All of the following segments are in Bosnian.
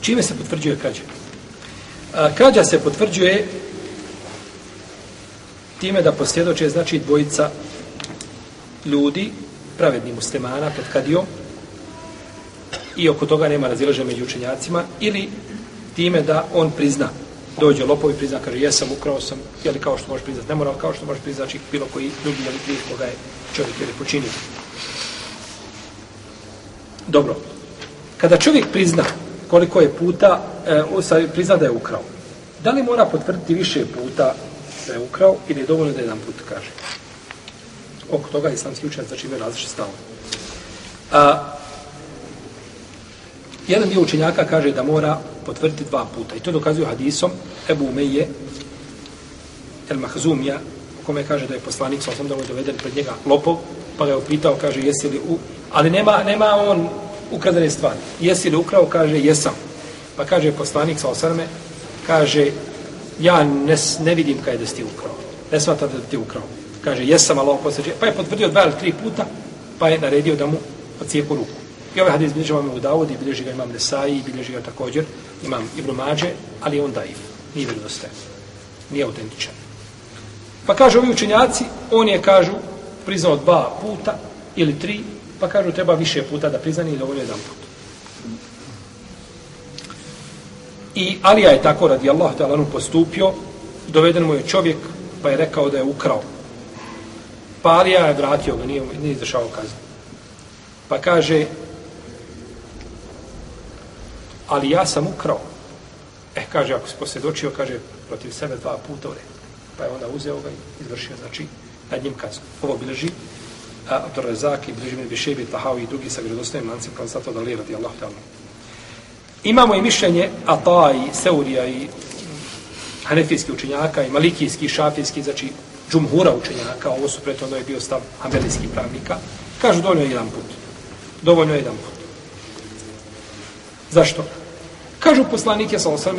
Čime se potvrđuje krađa? A, krađa se potvrđuje time da posvjedoče znači dvojica ljudi, pravedni muslimana pred kadijom i oko toga nema razilaže među učenjacima ili time da on prizna dođe lopovi prizna, kaže jesam, ukrao sam, jeli kao što možeš priznat, ne mora kao što možeš priznat, znači bilo koji drugi jeli grijeh koga je čovjek jeli počinio. Dobro. Kada čovjek prizna koliko je puta, e, prizna da je ukrao, da li mora potvrditi više puta da je ukrao ili je dovoljno da jedan put kaže? Oko toga islamski učenjac znači imaju različite stavove. A, jedan dio učenjaka kaže da mora potvrditi dva puta. I to dokazuju hadisom Ebu Umeje El Mahzumija, u kome kaže da je poslanik, sa osam da mu je doveden pred njega lopov, pa ga je upitao, kaže, jesi li u... Ali nema, nema on ukradene stvari. Jesi li ukrao, kaže, jesam. Pa kaže poslanik, sa osrme, kaže, ja ne, ne vidim kaj da si ti ukrao. Ne smatra da ti ukrao. Kaže, jesam, Allah posjeđe. Pa je potvrdio dva ili tri puta, pa je naredio da mu ocijeku ruku. I ovaj hadis bilježi vam u Davodi, bilježi ga imam Nesai, bilježi ga također imam Ibn Mađe, ali on daiv. Nije vjerodostajan. Nije autentičan. Pa kažu ovi učenjaci, on je, kažu, priznao dva puta ili tri, pa kažu treba više puta da priznani i dovoljno jedan put. I Alija je tako radi Allah te Alanu postupio, doveden mu je čovjek, pa je rekao da je ukrao. Pa Alija je vratio ga, nije, nije izdržao kaznu. Pa kaže, ali ja sam ukrao. E, kaže, ako se posvjedočio, kaže, protiv sebe dva puta u redu. Pa je onda uzeo ga i izvršio, znači, nad njim kaznu. Ovo bileži Abdur Rezak i bileži Bišebi, Tahao i drugi sa gredostojnim lancem, kao od da radi Allah ta'ala. Imamo i mišljenje Ata i Seurija i Hanefijski učenjaka i Malikijski, Šafijski, znači džumhura učenjaka, ovo su preto, je bio stav Hanbelijskih pravnika, kažu dovoljno je jedan put. Dovoljno je jedan put. Zašto? Kažu poslanik, ja sam sam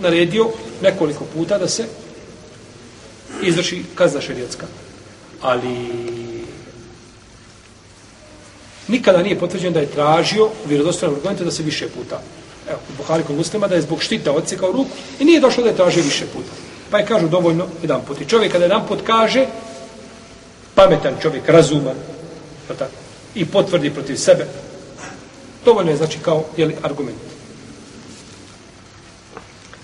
naredio nekoliko puta da se izvrši kazna šerijetska. Ali nikada nije potvrđeno da je tražio u vjerodostojnom argumentu da se više puta. Evo, u Buhari kod muslima da je zbog štita odsekao ruku i nije došlo da je tražio više puta. Pa je kažu dovoljno jedan put. I čovjek kada jedan put kaže, pametan čovjek, razuman, tako, i potvrdi protiv sebe, dovoljno je znači kao jeli, argument.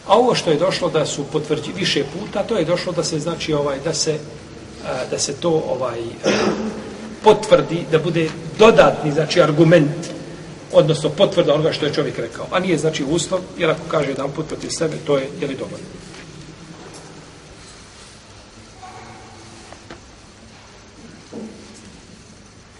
A ovo što je došlo da su potvrđi više puta, to je došlo da se znači ovaj da se da se to ovaj potvrdi da bude dodatni znači argument odnosno potvrda onoga što je čovjek rekao. A nije znači uslov, jer ako kaže jedan put protiv sebe, to je je li dovoljno.